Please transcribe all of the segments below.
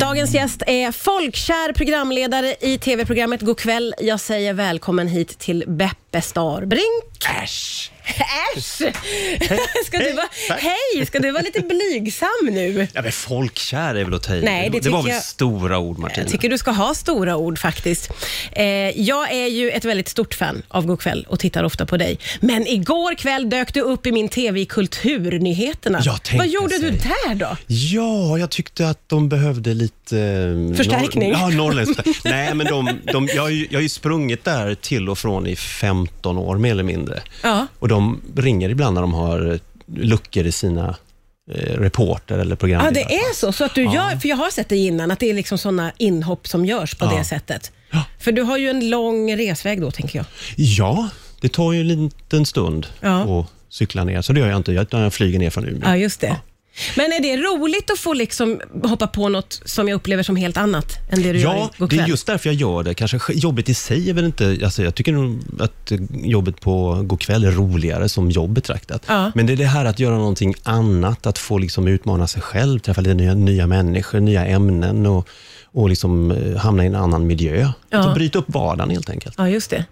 Dagens gäst är folkkär programledare i tv-programmet Go'kväll. Jag säger välkommen hit till Beppe Starbrink. Äsch! Äsch! Ska du vara, hej! Ska du vara lite blygsam nu? Ja, men folkkär är väl att ta i. Nej, det det var väl jag- stora ord, Martina? Jag tycker du ska ha stora ord faktiskt. Eh, jag är ju ett väldigt stort fan av Go'kväll och tittar ofta på dig. Men igår kväll dök du upp i min TV i Kulturnyheterna. Vad gjorde du sig. där då? Ja, jag tyckte att de behövde lite... eh, Förstärkning. Norr, ja, norrländsk. Nej, men de, de, jag, har ju, jag har ju sprungit där till och från i 15 år, mer eller mindre. Ja. Och de ringer ibland när de har luckor i sina eh, reporter eller Ja, programledare. det är så. så att du Ja. gör, för jag har sett det innan, att det är liksom sådana inhopp som görs på Ja. det sättet. Ja. För du har ju en lång resväg då, tänker jag. Ja, det tar ju en liten stund Ja. att cykla ner, så det gör jag inte, utan jag flyger ner från Umeå. Ja, just det. Men är det roligt att få liksom hoppa på något som jag upplever som helt annat än det du Ja, gör i går det är kväll? just därför jag gör det. Kanske sk- jobbet i sig är väl inte... Alltså jag tycker nog att jobbet på Go'kväll är roligare som jobb betraktat. Ja. Men det är det här att göra någonting annat, att få liksom utmana sig själv, träffa lite nya, nya människor, nya ämnen och, och liksom eh, hamna i en annan miljö. Ja. Att bryta upp vardagen helt enkelt. Ja, just det.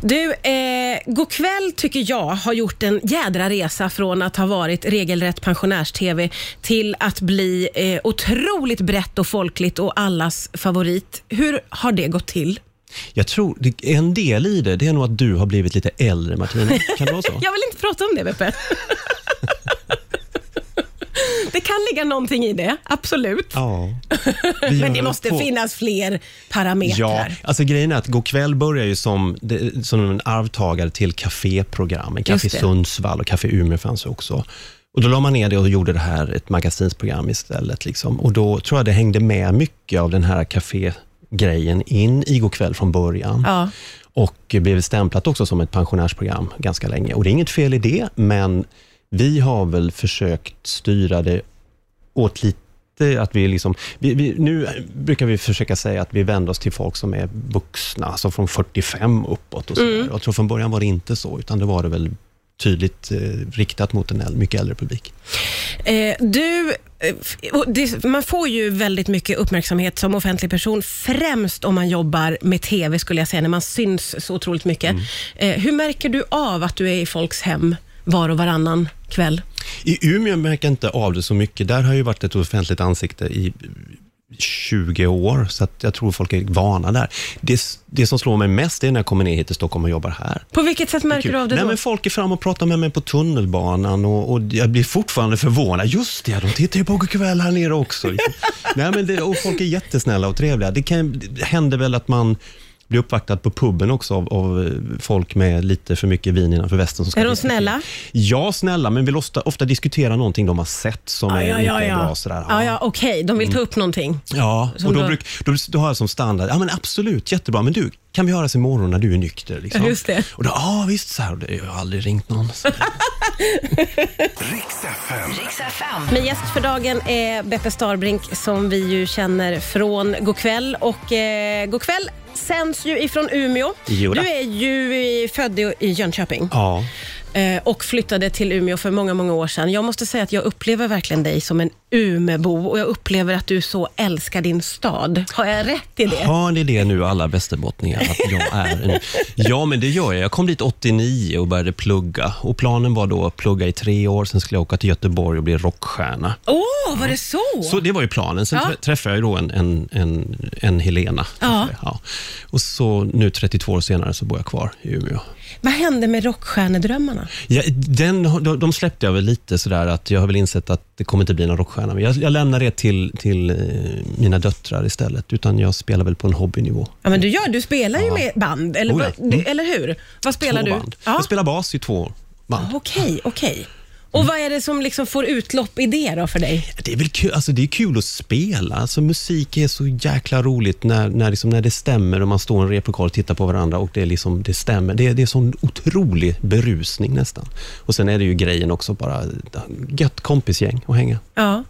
Du, eh, Go'kväll tycker jag har gjort en jädra resa från att ha varit regelrätt pensionärs-TV till att bli eh, otroligt brett och folkligt och allas favorit. Hur har det gått till? Jag tror, en del i det, det är nog att du har blivit lite äldre Martina. Kan det vara så? Jag vill inte prata om det, Beppe. Det kan ligga någonting i det, absolut. Ja. Men det måste på- finnas fler parametrar. Ja, alltså grejen är att Go'kväll börjar ju som, som en arvtagare till kaféprogrammen. Café. Sundsvall och Café Umeå fanns också. Och då la man ner det och gjorde det här ett magasinsprogram istället. Liksom. Och då tror jag det hängde med mycket av den här kafégrejen in i Go'kväll från början. Ja. Och blev stämplat också som ett pensionärsprogram ganska länge. Och det är inget fel i det, men vi har väl försökt styra det åt lite att vi liksom, vi, vi, nu brukar vi försöka säga att vi vänder oss till folk som är vuxna, alltså från 45 uppåt. Och så där. Jag tror från början var det inte så, utan det var det väl tydligt eh, riktat mot en mycket äldre publik. Eh, du, eh, det, man får ju väldigt mycket uppmärksamhet som offentlig person, främst om man jobbar med TV, skulle jag säga, när man syns så otroligt mycket. Mm. Eh, hur märker du av att du är i folks hem var och varannan kväll? I Umeå märker jag inte av det så mycket. Där har ju varit ett offentligt ansikte i 20 år, så att jag tror folk är vana där. Det, det som slår mig mest är när jag kommer ner hit till Stockholm och jobbar här. På vilket sätt märker du av det Nej, då? men folk är fram och pratar med mig på tunnelbanan och, och jag blir fortfarande förvånad. Just det, de tittar ju på kväll här nere också. Nej, men det, och folk är jättesnälla och trevliga. Det, kan, det händer väl att man blir uppvaktad på puben också av, av eh, folk med lite för mycket vin innanför västen. Som ska Är de diskutera. snälla? Ja, snälla, men vill ofta, ofta diskutera någonting de har sett som Ja, är ja, mycket ja, ja. bra. Sådär. ja, ja okej. De vill ta upp någonting. Ja, och då, då- bruk, då, då har jag som standard, ja men absolut, jättebra, men du, kan vi höras imorgon när du är nykter? Liksom? Ja, just det. Och då, ja visst, så här, jag har aldrig ringt någon. Så. Riks FM. Riks FM. Min gäst för dagen är Beppe Starbrink som vi ju känner från Go'kväll. Och eh, Go'kväll sänds ju ifrån Umeå. Jo då. Du är ju född i i Jönköping Ja. Eh, och flyttade till Umeå för många, många år sedan. Jag måste säga att jag upplever verkligen dig som en Umebo och jag upplever att du så älskar din stad. Har jag rätt i det? Har ni det nu alla västerbottningar, att jag är en... Ja, men det gör jag. Jag kom dit 89 och började plugga. Och planen var då att plugga i tre år, sen skulle jag åka till Göteborg och bli rockstjärna. Åh, var det så? Så det var ju planen. Sen Ja. trä- träffade jag då en, en, en, en Helena. Ja. Ja. Och så nu 32 år senare så bor jag kvar i Umeå. Vad hände med rockstjärnedrömmarna? Ja, den, de, de släppte jag väl lite sådär att jag har väl insett att det kommer inte bli någon rockstjärna. Men jag, jag lämnar det till, till eh, mina döttrar istället, utan jag spelar väl på en hobbynivå. Ja, men du gör, du spelar ju med band, eller, Oh ja. vad- eller hur? Vad spelar två du? Band. Ja. Jag spelar bas i två band. Okej, okej. Och vad är det som liksom får utlopp i det då för dig? Det är väl kul, alltså det är kul att spela. Alltså musik är så jäkla roligt när, när, liksom, när det stämmer och man står i en replokal och tittar på varandra och det, är liksom, det stämmer. Det, är- det är sån otrolig berusning nästan. Och sen är det ju grejen också bara gött kompisgäng att hänga. Ja.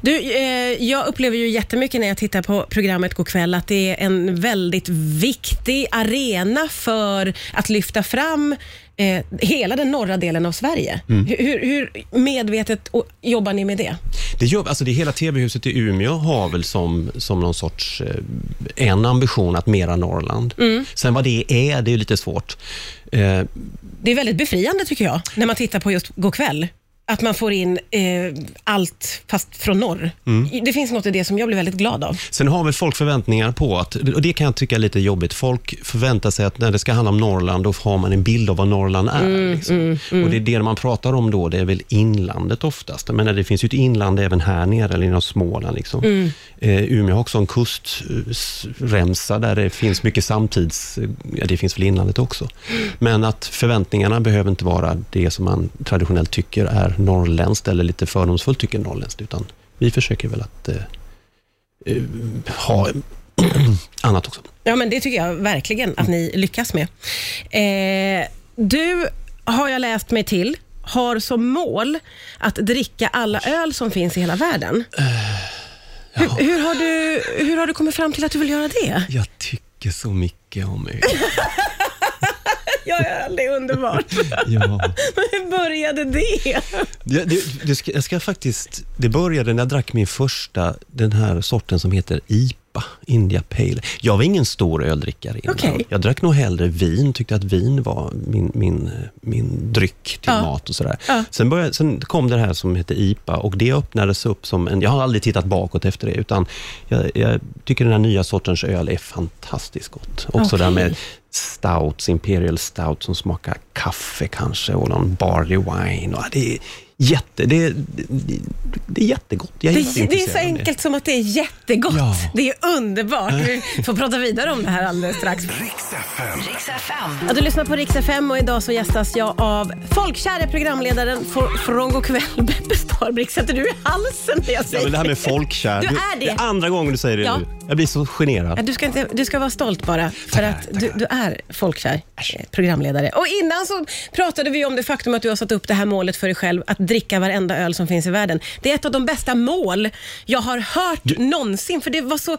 Du, eh, jag upplever ju jättemycket när jag tittar på programmet Go'kväll att det är en väldigt viktig arena för att lyfta fram eh, hela den norra delen av Sverige. Mm. Hur, hur medvetet jobbar ni med det? Det, gör, alltså det hela TV-huset i Umeå har väl som, som någon sorts eh, en ambition att mera Norrland. Mm. Sen vad det är, det är lite svårt. Eh, Det är väldigt befriande tycker jag, när man tittar på just Go'kväll. Att man får in eh, allt fast från norr. Mm. Det finns något i det som jag blir väldigt glad av. Sen har väl folk förväntningar på att, och det kan jag tycka är lite jobbigt, folk förväntar sig att när det ska handla om Norrland, då har man en bild av vad Norrland är. Mm, liksom. Och det är det man pratar om då, det är väl inlandet oftast. Men det finns ju ett inland även här nere, eller inom Småland. Liksom. Mm. Eh, Umeå har också en kustremsa där det finns mycket samtids, ja det finns väl inlandet också. Men att förväntningarna behöver inte vara det som man traditionellt tycker är norrländskt, eller lite fördomsfullt tycker norrländskt, utan vi försöker väl att eh, eh, ha annat också. Ja, men det tycker jag verkligen att ni lyckas med. Eh, du, har jag läst mig till, har som mål att dricka alla öl som finns i hela världen. hur, hur, har du, hur har du kommit fram till att du vill göra det? Jag tycker så mycket om öl. Ja, öl är underbart. Ja. hur började det? Det, det, det, ska, jag ska faktiskt, det började när jag drack min första, den här sorten som heter IPA, India Pale. Jag var ingen stor öldrickare innan. Okej. Jag drack nog hellre vin, tyckte att vin var min, min, min dryck till Ja. mat och sådär. Ja. Sen, började, sen kom det här som heter IPA och det öppnades upp som en, jag har aldrig tittat bakåt efter det, utan jag, jag tycker den här nya sortens öl är fantastiskt gott. Också det här med stouts, Imperial Stout som smakar kaffe kanske och någon barley wine. Och det är jätte, det, är- det, det är jättegott. Jag är Det, det är så enkelt som att det är jättegott. Ja. Det är underbart. Vi får prata vidare om det här alldeles strax. Riks FM. Riks FM. Ja, du lyssnar på Rix FM och idag så gästas jag av folkkäre programledaren från Go'kväll, Beppe Starbrick. Sätter du i halsen när jag Ja, säger men det här med folkkär. Du är det. är andra gången du säger det Ja. nu. Jag blir så generad. Du ska, inte, du ska vara stolt bara, för att du, du är folkkär eh, programledare. Och innan så pratade vi om det faktum att du har satt upp det här målet för dig själv, att dricka varenda öl som finns i världen. Det är ett av de bästa mål jag har hört någonsin, för det var så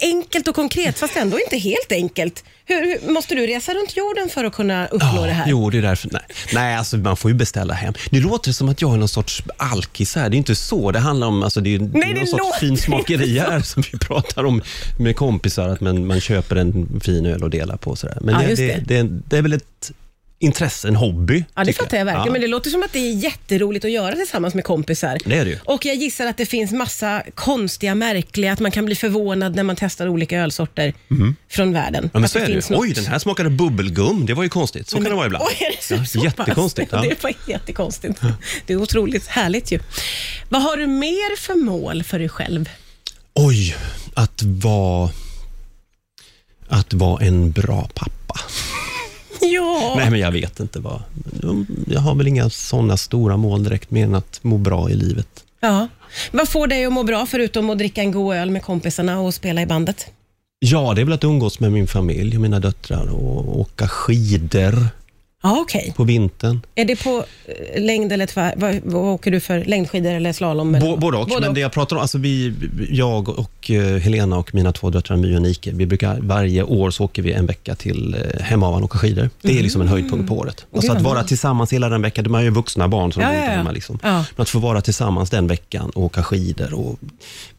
enkelt och konkret, fast ändå inte helt enkelt. Hur, hur, måste du resa runt jorden för att kunna uppnå det här? Jo, det är därför. Nej, nej alltså, man får ju beställa hem. Nu låter det som att jag är någon sorts alkis här. Det är inte så. Det handlar om, alltså, det är, det är det någon sorts finsmakeri här som vi pratar om med kompisar, att man, man köper en fin öl och delar på. Sådär. Men Ja, det, det, det. det, det är väl ett intresse, en hobby. Ja, det fattar jag verkligen. Ja. Men det låter som att det är jätteroligt att göra tillsammans med kompisar. Det är det ju. Och jag gissar att det finns massa konstiga, märkliga, att man kan bli förvånad när man testar olika ölsorter från världen. Ja, men att så är det. finns ju. något- Oj, den här smakade bubbelgum. Det var ju konstigt. Så kan det vara ibland. Oj, är det så, Ja, så jättekonstigt. Ja. Det var jättekonstigt. Det är otroligt härligt ju. Vad har du mer för mål för dig själv? Oj, att vara, att vara en bra pappa. Ja, Nej, men jag vet inte vad. Jag har väl inga sådana stora mål direkt, mer än att må bra i livet. ja. Vad får dig att må bra förutom att dricka en god öl med kompisarna och spela i bandet? Ja, det är väl att umgås med min familj och mina döttrar och åka skidor Ja, okej. på vintern. Är det på eh, längd eller tvär? Vad, vad åker du för? Längdskidor eller slalom? eller Bo, vad? både och. Men det jag pratar om, alltså vi, jag och eh, Helena och mina två döttrar My och Nike, vi brukar varje år så åker vi en vecka till eh, Hemavan och åka skidor. Det är liksom en höjdpunkt på året. Alltså Mm. att vara tillsammans hela den veckan, de är ju vuxna barn som Ja, ja, inte ja. hemma. Liksom. Ja. Men att få vara tillsammans den veckan och åka skidor och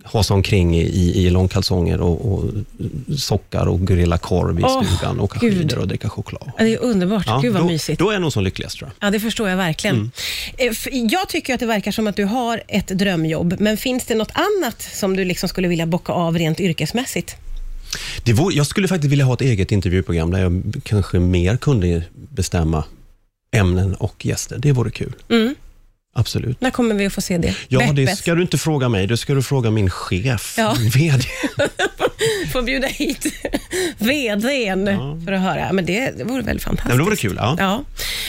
ha sig omkring i, i långkalsonger och, och sockar och grilla korv i Åh, stugan, åka Gud. skidor och dricka choklad. Ja, det är underbart. Gud vad då, mysigt. Då är jag nog som lyckligast tror jag. Ja, det förstår jag verkligen. Mm. Eh, Jag tycker att det verkar som att du har ett drömjobb, men finns det något annat som du liksom skulle vilja bocka av rent yrkesmässigt? Det vore, jag skulle faktiskt vilja ha ett eget intervjuprogram där jag kanske mer kunde bestämma ämnen och gäster. Det vore kul. Mm. Absolut. När kommer vi att få se det? Ja, det Beppes. ska du inte fråga mig. Det ska du fråga min chef, Ja. min VD. Får bjuda hit VDn för att höra. Men det, det vore väl fantastiskt. Det vore kul. Ja. Ja.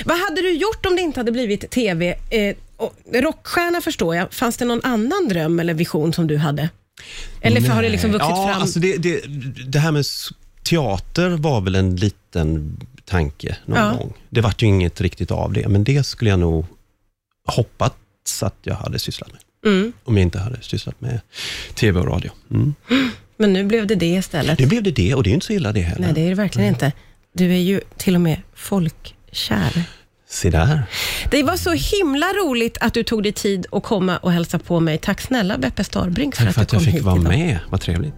Vad hade du gjort om det inte hade blivit TV? Eh, rockstjärna förstår jag. Fanns det någon annan dröm eller vision som du hade? Eller för har det liksom vuxit ja, fram? Alltså det, det, det här med teater var väl en liten tanke någon Ja. gång. Det vart ju inget riktigt av det, men det skulle jag nog hoppats att jag hade sysslat med. Mm. Om jag inte hade sysslat med tv och radio. Mm. Men nu blev det det istället. Det blev det det och det är ju inte så illa det heller. Nej, det är det verkligen inte. Du är ju till och med folkkär. Se där. Det var så himla roligt att du tog dig tid att komma och hälsa på mig. Tack snälla Beppe Starbrink för Tack att för du att jag kom fick hit vara idag. med. Vad trevligt.